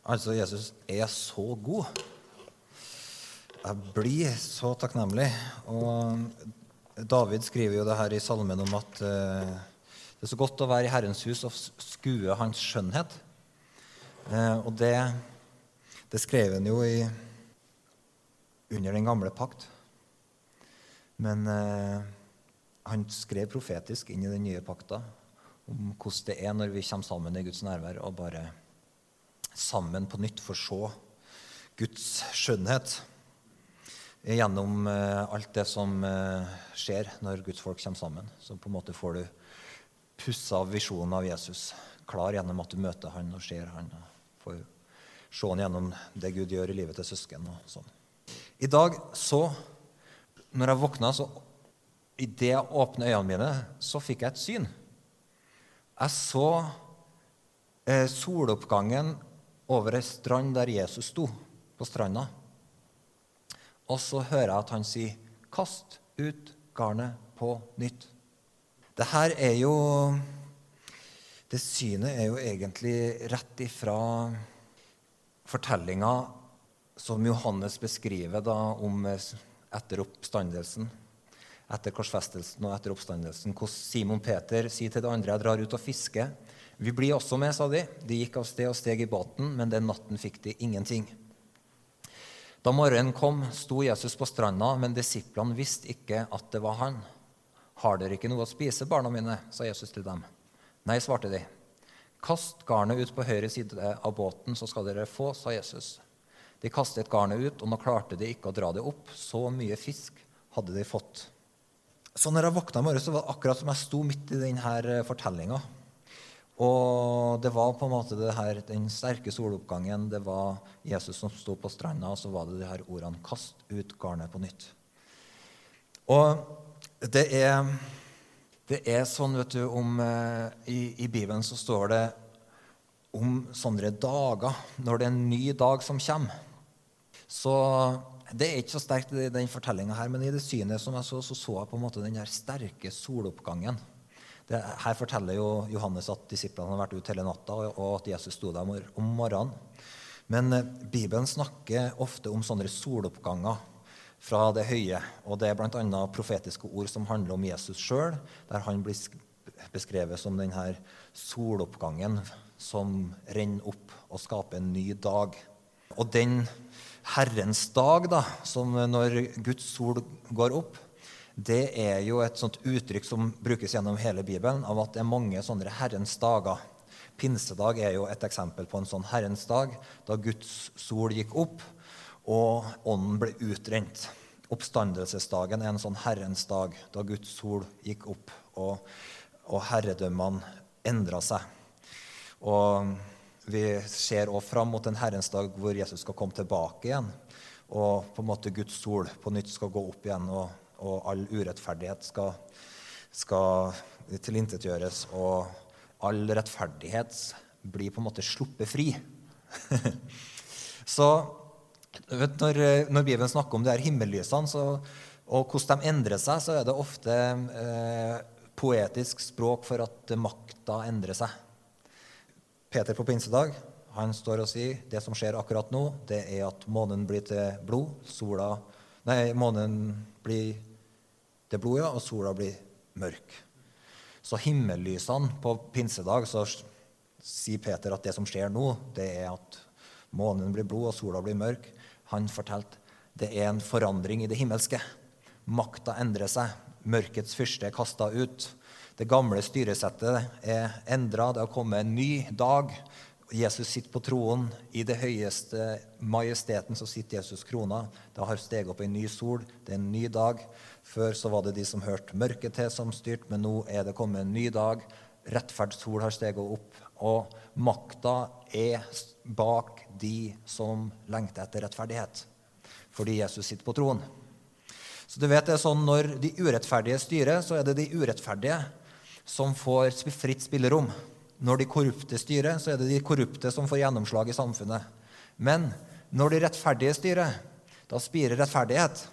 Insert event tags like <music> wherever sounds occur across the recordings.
Altså, Jesus er så god. Jeg blir så takknemlig. Og David skriver jo det her i salmen om at eh, det er så godt å være i Herrens hus og skue Hans skjønnhet. Eh, og det, det skrev han jo i, under den gamle pakt. Men eh, han skrev profetisk inn i den nye pakta om hvordan det er når vi kommer sammen i Guds nærvær og bare sammen på nytt får se Guds skjønnhet gjennom eh, alt det som eh, skjer når Guds folk kommer sammen. Så på en måte får du pussa visjonen av Jesus klar gjennom at du møter han og ser han. og får se han gjennom det Gud gjør i livet til søsken. og sånn. I dag så, når jeg våkna, så idet jeg åpna øynene mine, så fikk jeg et syn. Jeg så eh, soloppgangen over ei strand der Jesus sto, på stranda. Og så hører jeg at han sier, 'Kast ut garnet på nytt'. Det her er jo Det synet er jo egentlig rett ifra fortellinga som Johannes beskriver da om etter oppstandelsen. Etter korsfestelsen og etter oppstandelsen. Hvordan Simon Peter sier til de andre jeg drar ut og fisker. Vi blir også med, sa de. De gikk av sted og steg i båten, men den natten fikk de ingenting. Da morgenen kom, sto Jesus på stranda, men disiplene visste ikke at det var han. Har dere ikke noe å spise, barna mine? sa Jesus til dem. Nei, svarte de. Kast garnet ut på høyre side av båten, så skal dere få, sa Jesus. De kastet garnet ut, og nå klarte de ikke å dra det opp. Så mye fisk hadde de fått. Så når jeg våkna i morges, var det akkurat som jeg sto midt i denne fortellinga. Og det var på en måte her, den sterke soloppgangen. Det var Jesus som sto på stranda, og så var det de her ordene 'Kast ut garnet på nytt'. Og det er, det er sånn, vet du, om eh, i, i, Bibelen så står det om sånne dager, når det er en ny dag som kommer. Så det er ikke så sterkt i den fortellinga her, men i det synet som jeg så, så så jeg på en måte den her sterke soloppgangen. Det, her forteller jo Johannes at disiplene har vært ute hele natta, og at Jesus sto der om morgenen. Men eh, Bibelen snakker ofte om sånne soloppganger fra det høye. Og det er bl.a. profetiske ord som handler om Jesus sjøl, der han blir beskrevet som denne soloppgangen som renner opp og skaper en ny dag. Og den Herrens dag, da, som når Guds sol går opp, det er jo et sånt uttrykk som brukes gjennom hele Bibelen, av at det er mange sånne Herrens dager. Pinsedag er jo et eksempel på en sånn Herrens dag, da Guds sol gikk opp og ånden ble utrent. Oppstandelsesdagen er en sånn Herrens dag, da Guds sol gikk opp og, og herredømmene endra seg. Og vi ser òg fram mot en Herrens dag hvor Jesus skal komme tilbake igjen. Og på en måte Guds sol på nytt skal gå opp igjen. og og all urettferdighet skal, skal tilintetgjøres, og all rettferdighet blir på en måte sluppet fri. <laughs> så vet, når, når, Bibelen snakker om de her himmellysene så, og hvordan de endrer seg, så er det ofte eh, poetisk språk for at makta endrer seg. Peter på pinsedag han står og sier det som skjer akkurat nå, det er at månen blir til blod. sola, Nei, månen blir det blodet, og sola blir mørk. Så himmellysene på pinsedag så sier Peter at det som skjer nå, det er at månen blir blod, og sola blir mørk. Han fortalte det er en forandring i det himmelske. Makta endrer seg. Mørkets fyrste er kasta ut. Det gamle styresettet er endra. Det har kommet en ny dag. Jesus sitter på troen. I det høyeste majesteten så sitter Jesus krona. Det har steget opp en ny sol. Det er en ny dag. Før så var det de som hørte mørket til, som styrte, men nå er det kommet en ny dag. Rettferdssol har steget opp, og makta er bak de som lengter etter rettferdighet. Fordi Jesus sitter på troen. Så du vet det er sånn Når de urettferdige styrer, så er det de urettferdige som får fritt spillerom. Når de korrupte styrer, så er det de korrupte som får gjennomslag i samfunnet. Men når de rettferdige styrer, da spirer rettferdighet.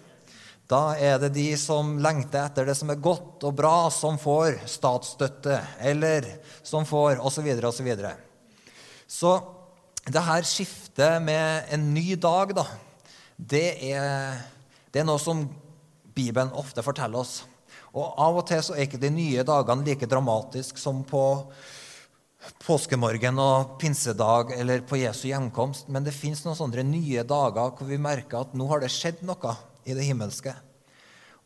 Da er det de som lengter etter det som er godt og bra, som får statsstøtte, eller som får osv., osv. Så, så det her skiftet med en ny dag, da, det er, det er noe som Bibelen ofte forteller oss. Og Av og til så er ikke de nye dagene like dramatiske som på påskemorgen og pinsedag eller på Jesu hjemkomst, men det fins noen sånne nye dager hvor vi merker at nå har det skjedd noe i det himmelske.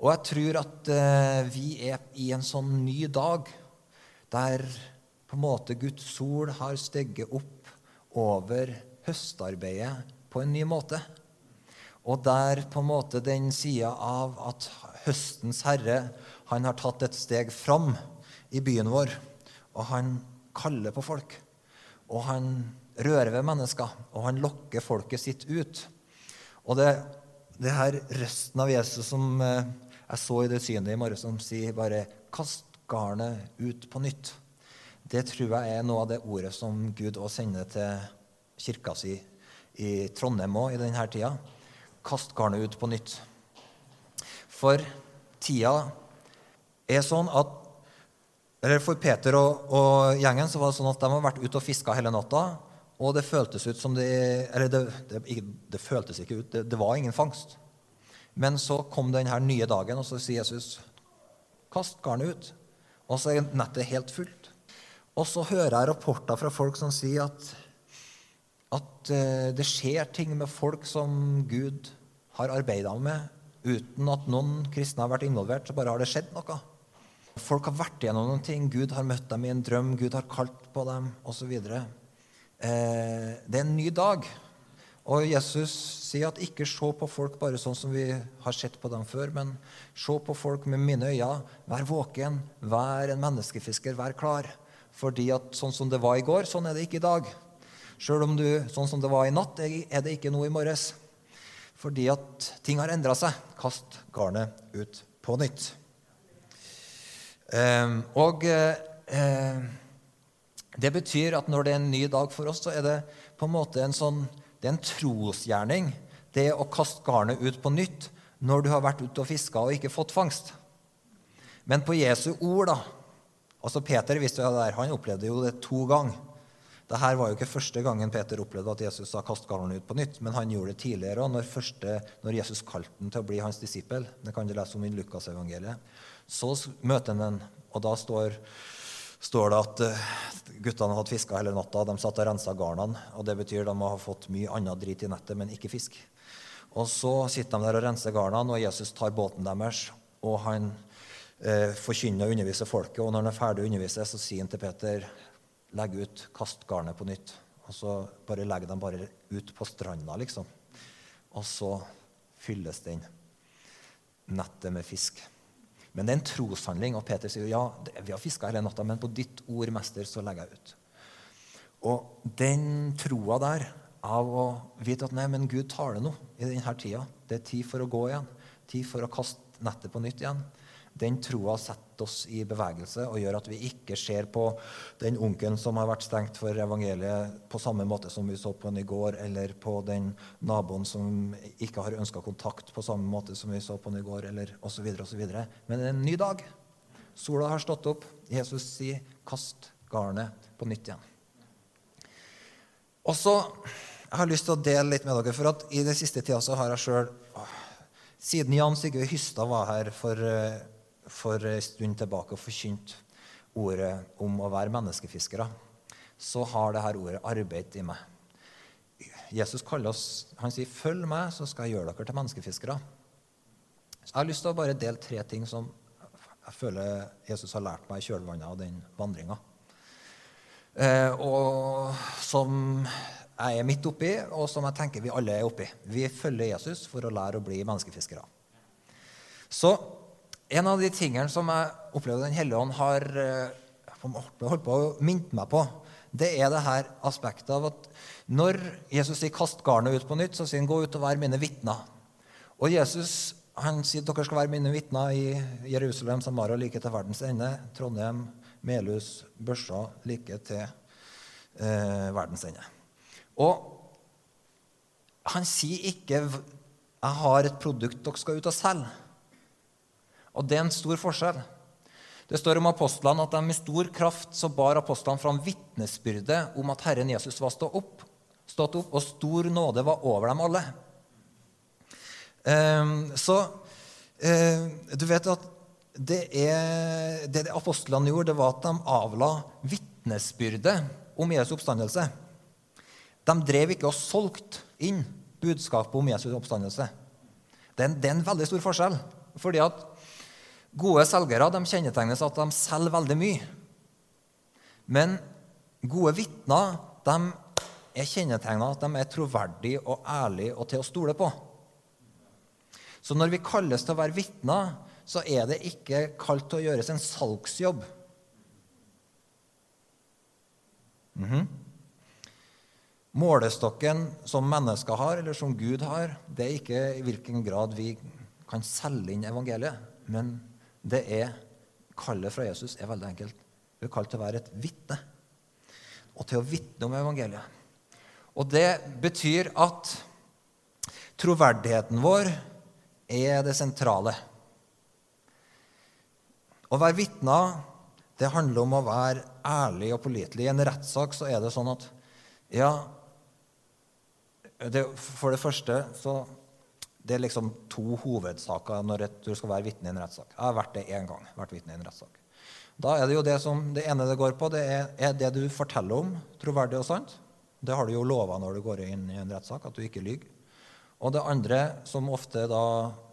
Og jeg tror at eh, vi er i en sånn ny dag der på en måte Guds sol har steget opp over høstarbeidet på en ny måte. Og der på en måte den sida av at høstens herre han har tatt et steg fram i byen vår, og han kaller på folk. Og han rører ved mennesker, og han lokker folket sitt ut. Og det, det her røsten av Jesus som eh, jeg så i det synet i morges, som sier bare 'kast garnet ut på nytt', det tror jeg er noe av det ordet som Gud òg sender til kirka si i Trondheim òg i denne tida. Kast garnet ut på nytt. For tida er sånn at eller For Peter og, og, gjengen så var det sånn at de har vært ute og fiska hele natta. Og det føltes ut som de Eller det, det, det føltes ikke ut. Det, det, var ingen fangst. Men så kom denne nye dagen, og så sier Jesus, 'Kast garnet ut.' Og så er nettet helt fullt. Og så hører jeg rapporter fra folk som sier at, at uh, det skjer ting med folk som Gud har arbeida med, uten at noen kristne har vært involvert. Så bare har det skjedd noe. Folk har vært igjennom noen ting. Gud har møtt dem i en drøm. Gud har kalt på dem, osv. Eh, det er en ny dag. Og Jesus sier at ikke se på folk bare sånn som vi har sett på dem før, men se på folk med mine øyne. Vær våken, vær en menneskefisker, vær klar. Fordi at sånn som det var i går, sånn er det ikke i dag. Sjøl om du, sånn som det var i natt, er det ikke noe i morges. Fordi at ting har endra seg. Kast garnet ut på nytt. Ehm, og eh, det betyr at når det er en ny dag for oss, så er det på en måte en sånn det er en trosgjerning, det å kaste garnet ut på nytt når du har vært ute og fiska og ikke fått fangst. Men på Jesu ord, da altså Peter visste jo det der, han opplevde jo det to ganger. Dette var jo ikke første gangen Peter opplevde at Jesus sa 'kast garnet ut på nytt', men han gjorde det tidligere når, når Jesus kalte ham til å bli hans disippel. Det kan du lese om i Lukasevangeliet. Så møter han den, og da står, står det at uh, guttene hadde fiska hele natta. De satt og rensa garnene, og det betyr de må ha fått mye annet drit i nettet, men ikke fisk. Og så sitter de der og renser garnene, og Jesus tar båten deres, og han eh, forkynner og underviser folket. Og når han er ferdig å undervise, så sier han til Peter, legg ut, kast garnet på nytt. Og så bare legger de bare ut på stranda, liksom. Og så fylles den nettet med fisk. Men det er en troshandling. Og Peter sier ja, vi har fiska hele natta, men på ditt ord, mester, så legger jeg ut. Og den troa der av å vite at nei, men Gud tar det nå i denne tida. Det er tid for å gå igjen. Tid for å kaste nettet på nytt igjen. Den troa setter oss i bevegelse og gjør at vi ikke ser på den onkelen som har vært stengt for evangeliet, på samme måte som vi så på den i går, eller på den naboen som ikke har ønska kontakt på samme måte som vi så på den i går, eller osv. osv. Men det er en ny dag. Sola har stått opp. Jesus sier, 'Kast garnet på nytt igjen'. Og så jeg har lyst til å dele litt med dere, for at i den siste tida så har jeg sjøl Siden Jan Sigurd Hystad var her for eh, for en stund tilbake og forkynt ordet om å være menneskefiskere, så har dette ordet arbeidet i meg. Jesus kaller oss, han sier, 'Følg meg, så skal jeg gjøre dere til menneskefiskere'. Jeg har lyst til å bare dele tre ting som jeg føler Jesus har lært meg i kjølvannet av den vandringa. Eh, og som jeg er midt oppi, og som jeg tenker vi alle er oppi. Vi følger Jesus for å lære å bli menneskefiskere. Så en av de tingene som jeg opplevde Den hellige ånd har eh, holdt på å minne meg på, det er det her aspektet av at når Jesus sier 'kast garnet ut på nytt', så sier han 'gå ut og vær mine vitner'. Og Jesus han sier dere skal være mine vitner i Jerusalem, Samaria, like til verdens ende. Trondheim, Melhus, Børsa, like til eh, verdens ende. Og han sier ikke 'jeg har et produkt dere skal ut og selge'. Og det er en stor forskjell. Det står om apostlene at de med stor kraft så bar apostlene fram vitnesbyrdet om at Herren Jesus var stått opp. stått opp, og stor nåde var over dem alle. Eh, så eh, du vet at det, er, det apostlene gjorde, det var at de avla vitnesbyrdet om Jesu oppstandelse. De drev ikke og solgte inn budskapet om Jesu oppstandelse. Det er, en, det er en veldig stor forskjell. fordi at Gode selgere de kjennetegnes at de selger veldig mye. Men gode vitner de er kjennetegna at de er troverdige og ærlige og til å stole på. Så når vi kalles til å være vitner, så er det ikke kalt til å gjøres en salgsjobb. Mm -hmm. Målestokken som mennesker har, eller som Gud har, det er ikke i hvilken grad vi kan selge inn evangeliet. Men det er kallet fra Jesus er veldig enkelt. Du er kalt til å være et vitne. Og til å vitne om evangeliet. Og det betyr at troverdigheten vår er det sentrale. Å være vitner det handler om å være ærlig og pålitelig. I en rettssak så er det sånn at ja, det, For det første så det er liksom to hovedsaker når du skal være vitne i en rettssak. Jeg har vært det én gang. vært vitne i en rettssak. Da er Det jo det som, det ene det går på, det er, er det du forteller om, troverdig og sant. Det har du jo lova når du går inn i en rettssak, at du ikke lyver. Og det andre, som ofte da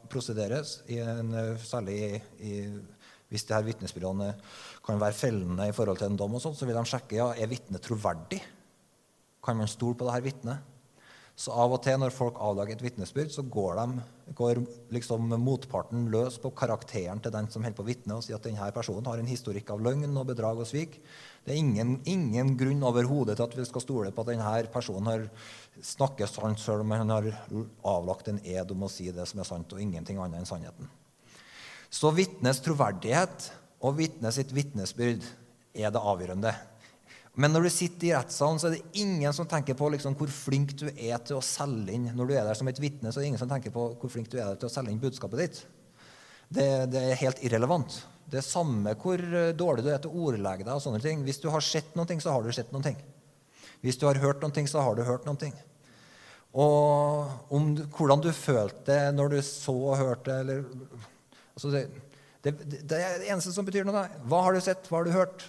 prosederes, en, særlig i hvis de her vitnesbyråene kan være fellende i forhold til en dom, og sånt, så vil de sjekke ja, er vitnet troverdig. Kan man stole på det her vitnet? Så av og til når folk avlager et vitnesbyrd, så går, de, går liksom motparten løs på karakteren til den som holder på å vitne, og sier at denne personen har en historikk av løgn og bedrag og svik. Det er ingen, ingen grunn overhodet til at vi skal stole på at denne personen har snakker sant selv om han har avlagt en ed om å si det som er sant, og ingenting annet enn sannheten. Så vitnes troverdighet og vitnes sitt vitnesbyrd er det avgjørende. Men når du sitter i rettssalen, så er det ingen som tenker på liksom hvor flink du er til å selge inn Når du er der som et vitne, så er det ingen som tenker på hvor flink du er til å selge inn budskapet ditt. Det, det er helt irrelevant. Det er samme hvor dårlig du er til å ordlegge deg. og sånne ting. Hvis du har sett noe, så har du sett noe. Hvis du har hørt noe, så har du hørt noe. Og om, hvordan du følte det når du så og hørte eller Altså det, det, det, er det eneste som betyr noe. Hva har du sett? Hva har du hørt?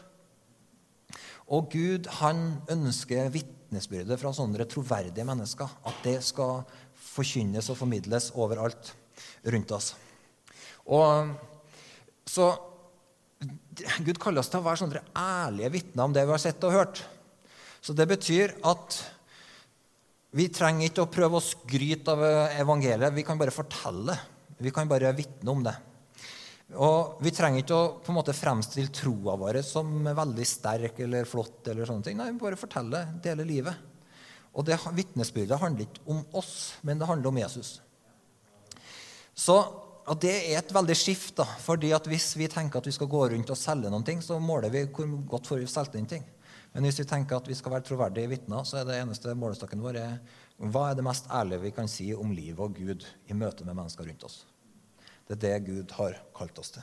Og Gud han ønsker vitnesbyrdet fra sånne troverdige mennesker. At det skal forkynnes og formidles overalt rundt oss. Og så Gud kaller oss til å være sånne ærlige vitner om det vi har sett og hørt. Så det betyr at vi trenger ikke å prøve å skryte av evangeliet. Vi kan bare fortelle. Vi kan bare vitne om det. Og Vi trenger ikke å på en måte fremstille troa vår som veldig sterk eller flott. eller sånne ting. Nei, vi bare fortelle, dele livet. Og det Vitnesbyrdet handler ikke om oss, men det handler om Jesus. Så og Det er et veldig skift. da, fordi at Hvis vi tenker at vi skal gå rundt og selge noen ting, så måler vi hvor godt får vi solgt inn ting. Men hvis vi tenker at vi skal være troverdige vitner, så er det eneste målestokken vår er, hva er det mest ærlige vi kan si om livet og Gud i møte med mennesker rundt oss. Det er det Gud har kalt oss til.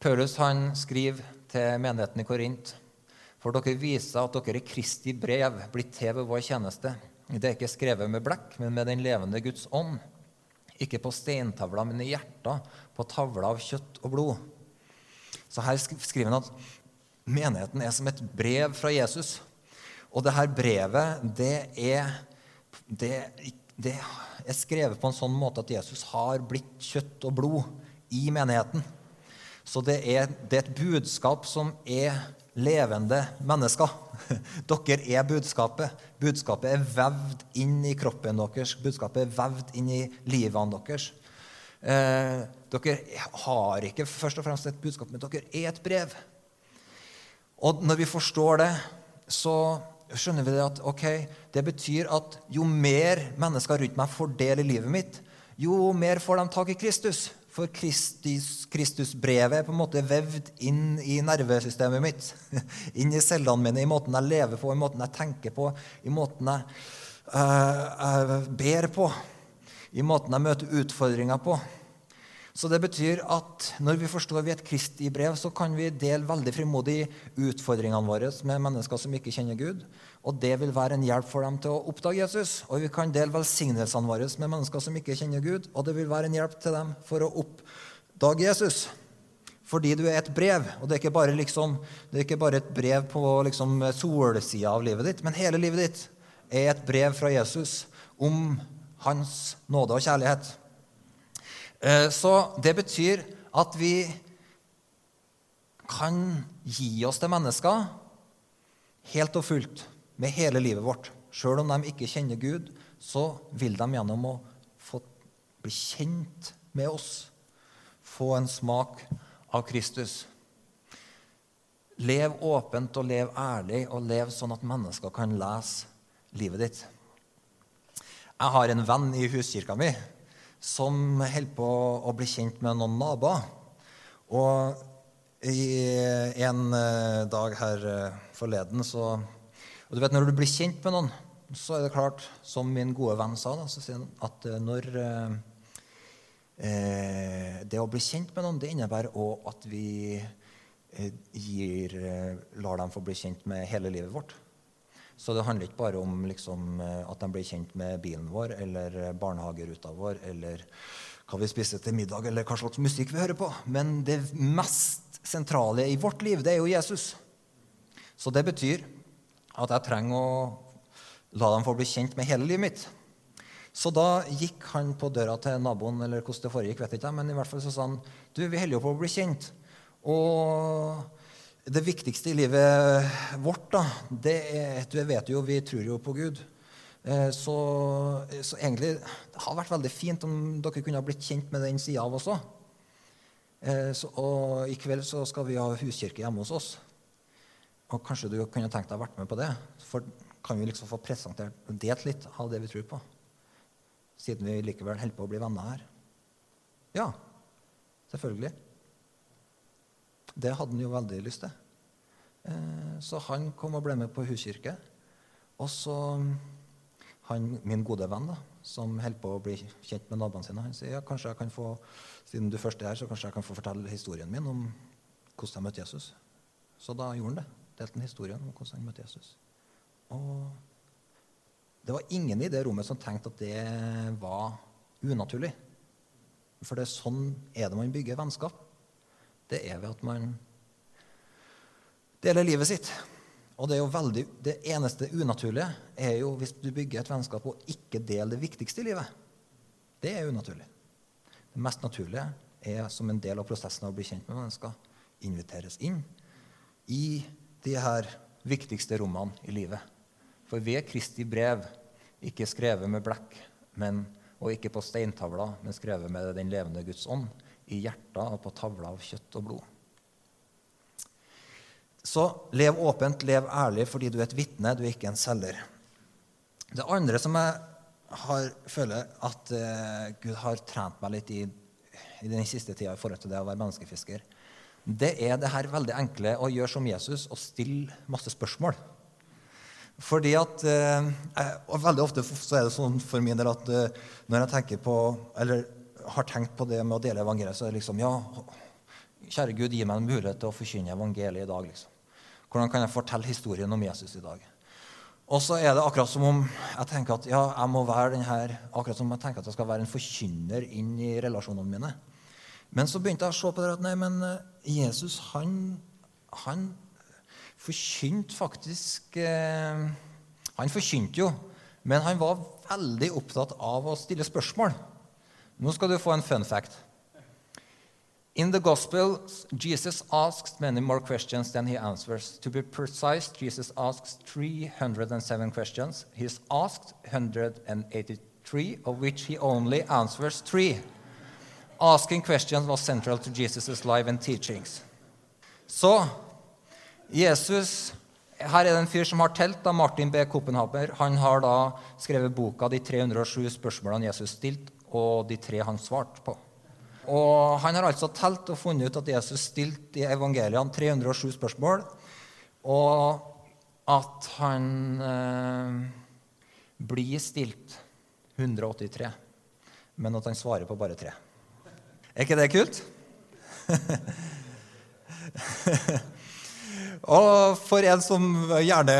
Paulus han skriver til menigheten i Korint. For dere viser at dere i Kristi brev blitt til ved vår tjeneste. Det er ikke skrevet med blekk, men med den levende Guds ånd. Ikke på steintavla, men i hjertet, på tavla av kjøtt og blod. Så her skriver han at menigheten er som et brev fra Jesus. Og det her brevet, det er, det, det er skrevet på en sånn måte at Jesus har blitt kjøtt og blod i menigheten. Så det er, det er et budskap som er levende mennesker. <laughs> Dere er budskapet. Budskapet er vevd inn i kroppen deres. Budskapet er vevd inn i livene deres. Eh, dere har ikke først og fremst et budskap, men dere er et brev. Og når vi forstår det, så skjønner vi det at ok, det betyr at jo mer mennesker rundt meg får del i livet mitt, jo mer får de tak i Kristus. For Kristus, Kristusbrevet er på en måte vevd inn i nervesystemet mitt. <laughs> Inn i cellene mine, i måten jeg lever på, i måten jeg tenker på, i måten jeg, uh, jeg ber på, i måten jeg møter utfordringer på. Så det betyr at når vi forstår vi et Kristi brev, så kan vi dele veldig frimodig utfordringene våre med mennesker som ikke kjenner Gud. Og det vil være en hjelp for dem til å oppdage Jesus. Og vi kan dele velsignelsene våre med mennesker som ikke kjenner Gud. Og det vil være en hjelp til dem for å oppdage Jesus. Fordi du er et brev. Og det er ikke bare, liksom, er ikke bare et brev på liksom, solsida av livet ditt, men hele livet ditt er et brev fra Jesus om hans nåde og kjærlighet. Eh, så det betyr at vi kan gi oss til mennesker helt og fullt med hele livet vårt. Sjøl om de ikke kjenner Gud, så vil de gjennom å få bli kjent med oss få en smak av Kristus. Lev åpent og lev ærlig, og lev sånn at mennesker kan lese livet ditt. Jeg har en venn i huskirka mi som holder på å bli kjent med noen naboer. Og en eh, dag her eh, forleden så Og du vet, når du blir kjent med noen, så er det klart, som min gode venn sa, da, så sier han at eh, når eh, Det å bli kjent med noen, det innebærer òg at vi gir, lar dem få bli kjent med hele livet vårt. Så det handler ikke bare om liksom, eh, at de blir kjent med bilen vår eller eh, barnehageruta vår eller hva vi spiser til middag, eller hva slags musikk vi hører på. Men det mest sentrale i vårt liv, det er jo Jesus. Så det betyr at jeg trenger å la dem få bli kjent med hele livet mitt. Så da gikk han på døra til naboen, eller hvordan det foregikk, vet jeg ikke men i hvert fall så sa han du, vi holder jo på å bli kjent. Og det viktigste i livet vårt, da, det er Du vet jo, vi tror jo på Gud. Eh, så, så, egentlig det har vært veldig fint om dere kunne ha blitt kjent med den sida av oss òg. Eh, og i kveld så skal vi ha huskirke hjemme hos oss. Og kanskje du kunne tenkt deg å vært med på det? For kan vi liksom få presentert og delt litt av det vi tror på? Siden vi likevel holder på å bli venner her. Ja, selvfølgelig. Det hadde han jo veldig lyst til. Eh, så han kom og ble med på huskirke. Og så han, min gode venn, da, som holder på å bli kjent med naboene sine, han sier ja, kanskje jeg kan få, siden du først er her, så kanskje jeg kan få fortelle historien min om hvordan jeg møtte Jesus. Så da gjorde han det. Delte han historien om hvordan han møtte Jesus. Og det var ingen i det rommet som tenkte at det var unaturlig. For det er sånn er det man bygger vennskap det er ved at man deler livet sitt. Og det, veldig, det eneste unaturlige er jo hvis du bygger et vennskap og ikke deler det viktigste i livet. Det er unaturlig. Det mest naturlige er som en del av prosessen av å bli kjent med mennesker inviteres inn i de her viktigste rommene i livet. For ved Kristi brev, ikke skrevet med blekk men, og ikke på steintavler, men skrevet med den levende Guds ånd, i hjertet og på tavla av kjøtt og blod. Så lev åpent, lev ærlig fordi du er et vitne, du er ikke en selger. Det andre som jeg har, føler at uh, Gud har trent meg litt i, i den siste tida i forhold til det å være menneskefisker, det er det her veldig enkle å gjøre som Jesus og stille masse spørsmål. Fordi at, uh, og Veldig ofte så er det sånn for min del at uh, når jeg tenker på eller har tenkt på det med å dele evangeliet, så er det liksom Ja, kjære Gud, gi meg en mulighet til å forkynne evangeliet i dag. liksom. Hvordan kan jeg fortelle historien om Jesus i dag? Og så er det akkurat som om jeg tenker at ja, jeg må være den her, akkurat som jeg tenker at jeg skal være en forkynner inn i relasjonene mine. Men så begynte jeg å se på det at nei, men eh, Jesus, han, han forkynte faktisk eh, Han forkynte jo, men han var veldig opptatt av å stille spørsmål. Nå skal du få en fun fact. In the Gospel, Jesus asks many more questions than he answers. To be precise, Jesus asks 307 questions. He's asked 183, of which he only answers three. Asking questions was central to Jesus' life and teachings. Så Jesus Her er det en fyr som har telt, da, Martin B. Kopenhaber. Han har da skrevet boka 'De 307 spørsmålene Jesus stilte', og de tre han svarte på. Og Han har altså telt og funnet ut at Jesus stilte i evangeliene 307 spørsmål, og at han eh, blir stilt 183, men at han svarer på bare tre. Er ikke det kult? <laughs> og for en som gjerne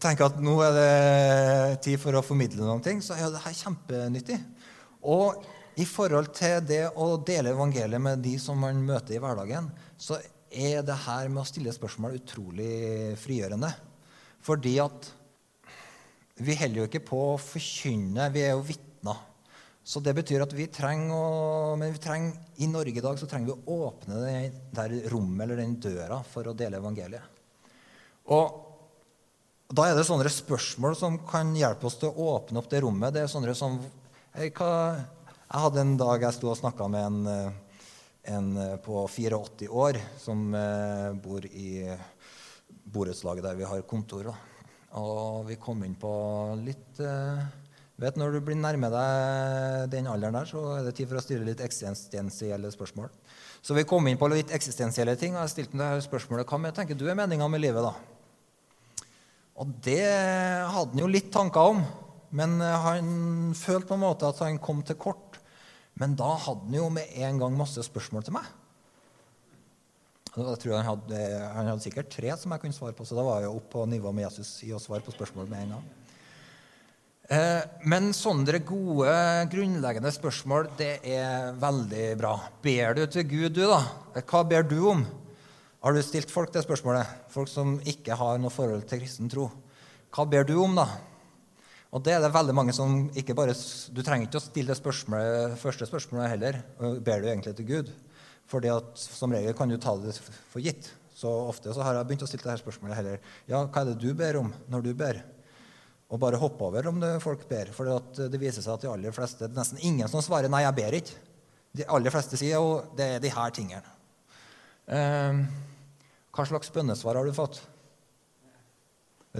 tenker at nå er det tid for å formidle noen ting, så er det her kjempenyttig. Og i forhold til det å dele evangeliet med de som man møter i hverdagen, så er det her med å stille spørsmål utrolig frigjørende. Fordi at vi holder jo ikke på å forkynne, vi er jo vitner. Så det betyr at vi trenger å, men vi trenger, i Norge i dag så trenger vi å åpne det der rommet eller den døra for å dele evangeliet. Og da er det sånne spørsmål som kan hjelpe oss til å åpne opp det rommet. Det er sånne som jeg hadde en dag jeg sto og snakka med en, en, på 84 år som eh, bor i borettslaget der vi har kontor. Og vi kom inn på litt eh, vet Når du blir nærme deg den alderen der, så er det tid for å stille litt eksistensielle spørsmål. Så vi kom inn på litt eksistensielle ting, og jeg stilte det spørsmålet hva med, tenker du er meninga med livet. da? Og det hadde han jo litt tanker om, men han følte på en måte at han kom til kort. Men da hadde han jo med en gang masse spørsmål til meg. Jeg tror han hadde, han hadde sikkert tre som jeg kunne svare på, så da var jeg opp på nivå med Jesus i å svare på spørsmål med en gang. Eh, men sånne gode, grunnleggende spørsmål det er veldig bra. Ber du til Gud, du, da? Hva ber du om? Har du stilt folk det spørsmålet? Folk som ikke har noe forhold til kristen tro. Hva ber du om, da? Og det er det veldig mange som ikke bare Du trenger ikke å stille det spørsmålet, første spørsmålet heller. Ber du egentlig til Gud? Fordi at som regel kan du ta det for gitt. Så ofte så har jeg begynt å stille dette spørsmålet heller. Ja, hva er det du ber om når du ber? og bare hoppe over om det folk ber. For det viser seg at de aller fleste, det er nesten ingen som svarer 'nei, jeg ber ikke'. De aller fleste sier jo det er de her tingene. Eh, hva slags bønnesvar har du fått?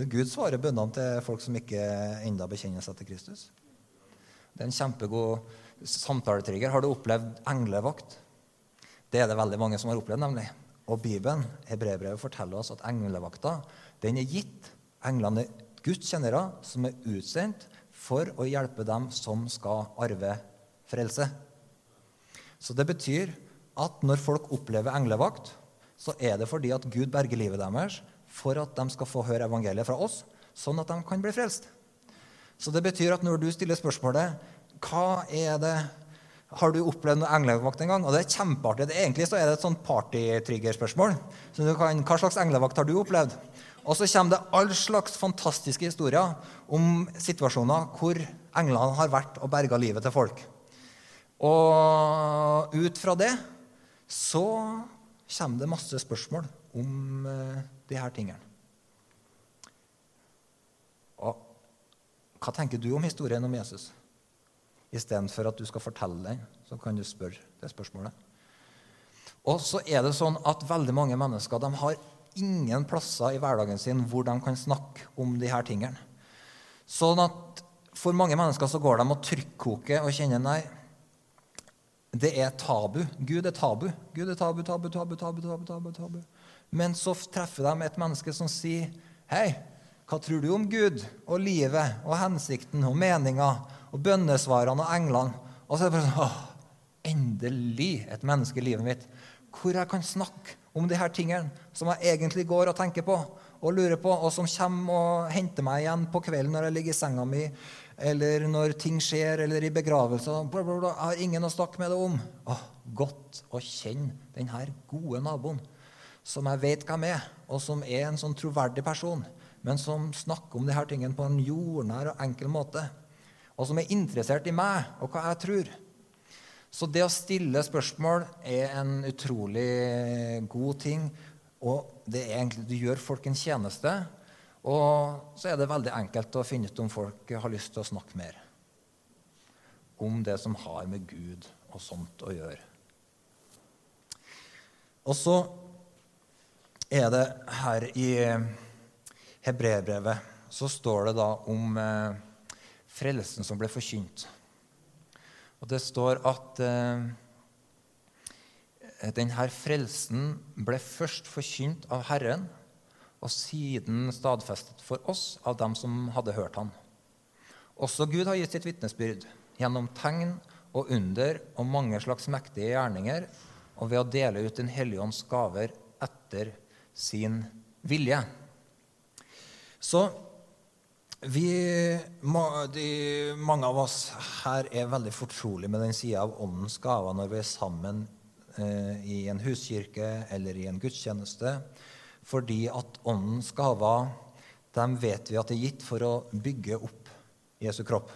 Gud svarer bønnene til folk som ikke enda bekjenner seg til Kristus. Det er en kjempegod samtaletrigger. Har du opplevd englevakt? Det er det veldig mange som har opplevd, nemlig. Og Bibelen, Hebreerbrevet, forteller oss at englevakta den er gitt. Englene Guds kjennere som er utsendt for å hjelpe dem som skal arve frelse. Så det betyr at når folk opplever englevakt, så er det fordi at Gud berger livet deres for at de skal få høre evangeliet fra oss, sånn at de kan bli frelst. Så det betyr at når du stiller spørsmålet hva er det har du opplevd noe englevakt en gang? Og det er kjempeartig. Egentlig så er det et sånt partytriggerspørsmål. Så hva slags englevakt har du opplevd? Og så kommer det all slags fantastiske historier om situasjoner hvor englene har vært og berga livet til folk. Og ut fra det så kommer det masse spørsmål om uh, de her tingene. Og hva tenker du om historien om Jesus? Istedenfor at du skal fortelle den, så kan du spørre det spørsmålet. Og så er det sånn at veldig mange mennesker de har ingen plasser i hverdagen sin hvor de kan snakke om de her tingene. Sånn at for mange mennesker så går de og trykkoker og kjenner nei, det er tabu. Gud er tabu. Gud er tabu, tabu, tabu, tabu, tabu, tabu, tabu. Men så treffer de et menneske som sier, 'Hei, hva tror du om Gud og livet og hensikten og meninga og bønnesvarene og englene?' Og så er det bare sånn åh, Endelig et menneske i livet mitt hvor jeg kan snakke om de her tingene som jeg egentlig går og tenker på og lurer på, og som kommer og henter meg igjen på kvelden når jeg ligger i senga mi, eller når ting skjer, eller i begravelser. Jeg har ingen å snakke med det om. Åh, godt å kjenne denne gode naboen, som jeg vet hvem er, og som er en sånn troverdig person, men som snakker om disse tingene på en jordnær og enkel måte, og som er interessert i meg og hva jeg tror. Så det å stille spørsmål er en utrolig god ting. Og det er egentlig, du gjør folk en tjeneste. Og så er det veldig enkelt å finne ut om folk har lyst til å snakke mer om det som har med Gud og sånt å gjøre. Og så er det her i hebreerbrevet så står det da om eh, frelsen som ble forkynt. Og det står at eh, denne frelsen ble først forkynt av Herren, og siden stadfestet for oss av dem som hadde hørt ham. Også Gud har gitt sitt vitnesbyrd gjennom tegn og under og mange slags mektige gjerninger, og ved å dele ut Den hellige ånds gaver etter sin vilje. Så vi, de, mange av oss her er veldig fortrolige med den sida av åndens gaver når vi er sammen eh, i en huskirke eller i en gudstjeneste, fordi at åndens gaver dem vet vi at det er gitt for å bygge opp Jesu kropp.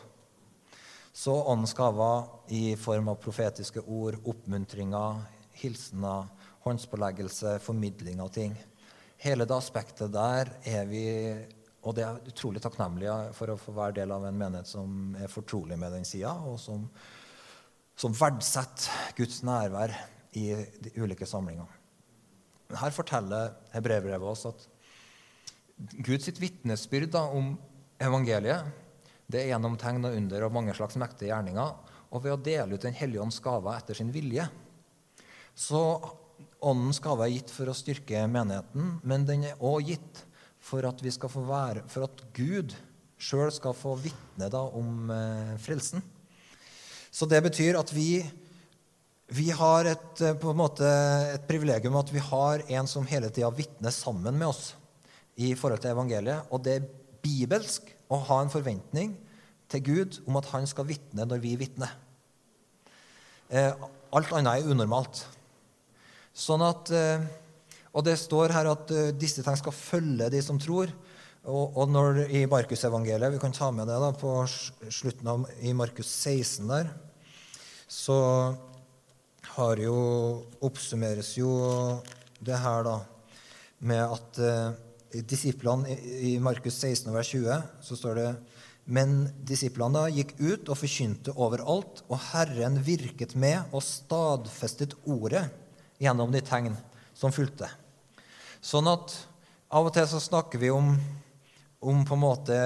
Så åndens gaver i form av profetiske ord, oppmuntringer, hilsener, håndspåleggelse, formidling av ting. Hele det aspektet der er vi Og det er utrolig takknemlige for å få være del av en menighet som er fortrolig med den sida, og som, som verdsetter Guds nærvær i de ulike samlingene. Her forteller hebreerbrevet oss at Guds vitnesbyrd om evangeliet det er gjennom tegn og under og mange slags mektige gjerninger, og ved å dele ut Den hellige ånds gaver etter sin vilje. Så Åndens gave er gitt for å styrke menigheten, men den er òg gitt for at, vi skal få være, for at Gud sjøl skal få vitne om eh, frelsen. Så det betyr at vi, vi har et, eh, på en måte, et privilegium at vi har en som hele tida vitner sammen med oss i forhold til evangeliet. Og det er bibelsk å ha en forventning til Gud om at han skal vitne når vi vitner. Eh, alt annet er unormalt. Sånn at, eh, og det står her at eh, disse ting skal følge de som tror. Og, og når, i Markusevangeliet, vi kan ta med det da, på slutten av i Markus 16 der, så har jo, oppsummeres jo det her da med at eh, disiplene i Markus 16, vers 20, så står det men disiplene gikk ut og forkynte overalt, og Herren virket med og stadfestet ordet gjennom de tegn som fulgte. Sånn at av og til så snakker vi om, om på en måte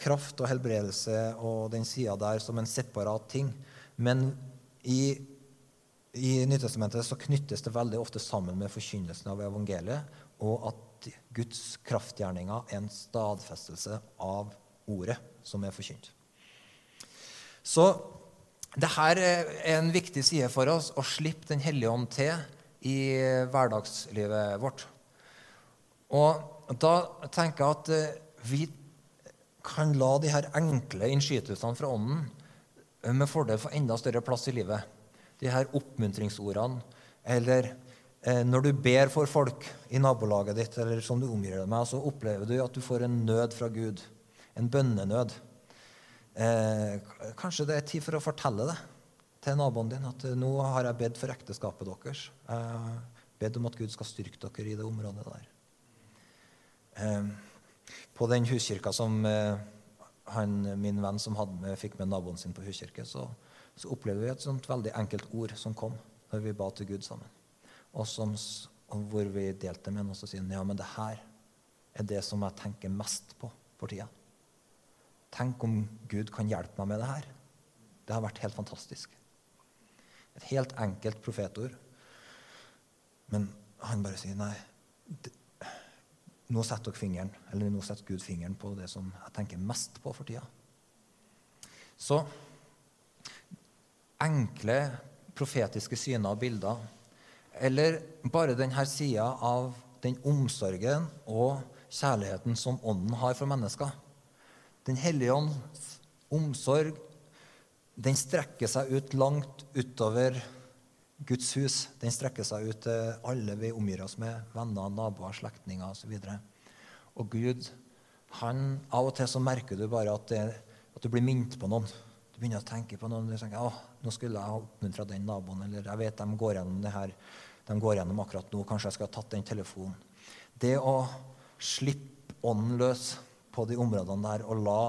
kraft og helbredelse og den sida der som en separat ting. Men i, i Nytestamentet så knyttes det veldig ofte sammen med forkynnelsen av evangeliet, og at Guds kraftgjerninger er en stadfestelse av ordet som er forkynt. Så det her er en viktig side for oss å slippe Den hellige ånd til i hverdagslivet vårt. Og da tenker jeg at eh, vi kan la de her enkle innskytelsene fra Ånden eh, med fordel få enda større plass i livet. De her oppmuntringsordene eller Eh, når du ber for folk i nabolaget ditt, eller som du omgir deg med, så opplever du at du får en nød fra Gud. En bønnenød. Eh, kanskje det er tid for å fortelle det til naboen din at eh, nå har jeg bedt for ekteskapet deres. Jeg bedt om at Gud skal styrke dere i det området der. Eh, på den huskirka som eh, han, min venn som med, fikk med naboen sin på huskirke, så, så opplevde vi et sånt veldig enkelt ord som kom når vi ba til Gud sammen og, som, hvor vi delte med ham, og så sier ja, men det her er det som jeg tenker mest på for tida. Tenk om Gud kan hjelpe meg med det her. Det har vært helt fantastisk. Et helt enkelt profetord. Men han bare sier nei. Det, nå setter dere fingeren, eller nå setter Gud fingeren på det som jeg tenker mest på for tida. Så enkle profetiske syner og bilder eller bare denne sida av den omsorgen og kjærligheten som Ånden har for mennesker. Den hellige ånds omsorg den strekker seg ut langt utover Guds hus. Den strekker seg ut til alle vi omgir oss med, venner, naboer, slektninger osv. Og, og Gud, han, Av og til så merker du bare at, det, at du blir minnet på noen. Du begynner å tenke på noen. Du tenker, å, nå skulle jeg ha oppmuntra den naboen, eller jeg vet de går gjennom det her de går gjennom akkurat nå. Kanskje jeg skulle ha tatt den telefonen. Det å slippe ånden løs på de områdene der og la,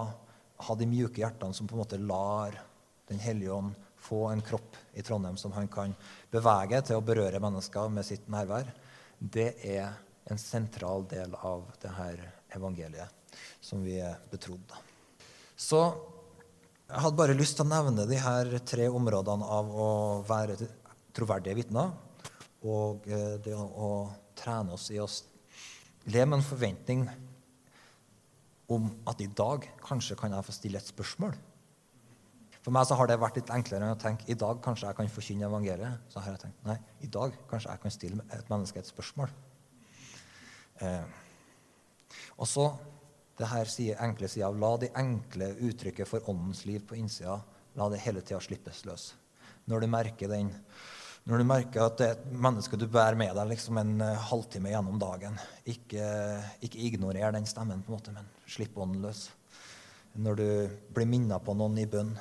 ha de mjuke hjertene som på en måte lar Den hellige ånd få en kropp i Trondheim som han kan bevege til å berøre mennesker med sitt nærvær, det er en sentral del av det her evangeliet som vi er betrodd. Så jeg hadde bare lyst til å nevne de her tre områdene av å være troverdige vitner og eh, det å trene oss i å leve med en forventning om at i dag kanskje kan jeg få stille et spørsmål. For meg så har det vært litt enklere enn å tenke i dag kanskje jeg kan forkynne evangeliet. Så har jeg tenkt nei, i dag kanskje jeg kan stille et menneske et spørsmål. Eh, og så det her sier enkle sida av la det enkle uttrykket for åndens liv på innsida la det hele tida slippes løs. Når du merker den når du merker at det er et menneske du bærer med deg liksom en uh, halvtime gjennom dagen, ikke, ikke ignorer den stemmen, på en måte, men slipp ånden løs. Når du blir minna på noen i bønn,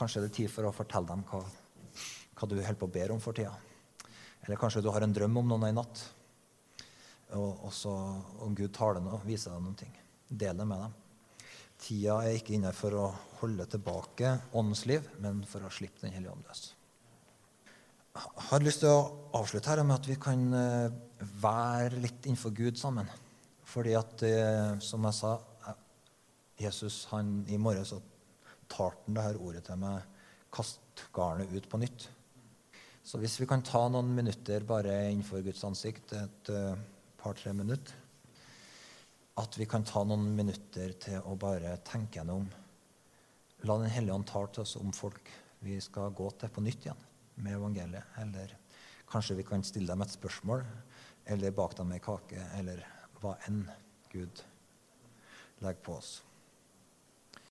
kanskje det er tid for å fortelle dem hva, hva du holder på å be om for tida. Eller kanskje du har en drøm om noen i natt, og, og så, om Gud taler noe, viser deg noen ting. Del det med dem. Tida er ikke inne for å holde tilbake åndens liv, men for å slippe Den hellige ånd løs. Jeg har lyst til å avslutte her med at vi kan eh, være litt innenfor Gud sammen. Fordi at, eh, som jeg sa, Jesus han, i morges så talte han det her ordet til meg 'kast garnet ut på nytt'. Så hvis vi kan ta noen minutter bare innenfor Guds ansikt, et uh, par-tre minutter At vi kan ta noen minutter til å bare tenke gjennom La Den hellige ånd tale til oss om folk vi skal gå til på nytt igjen med evangeliet. Eller kanskje vi kan stille dem et spørsmål, eller bake dem ei kake, eller hva enn Gud legger på oss.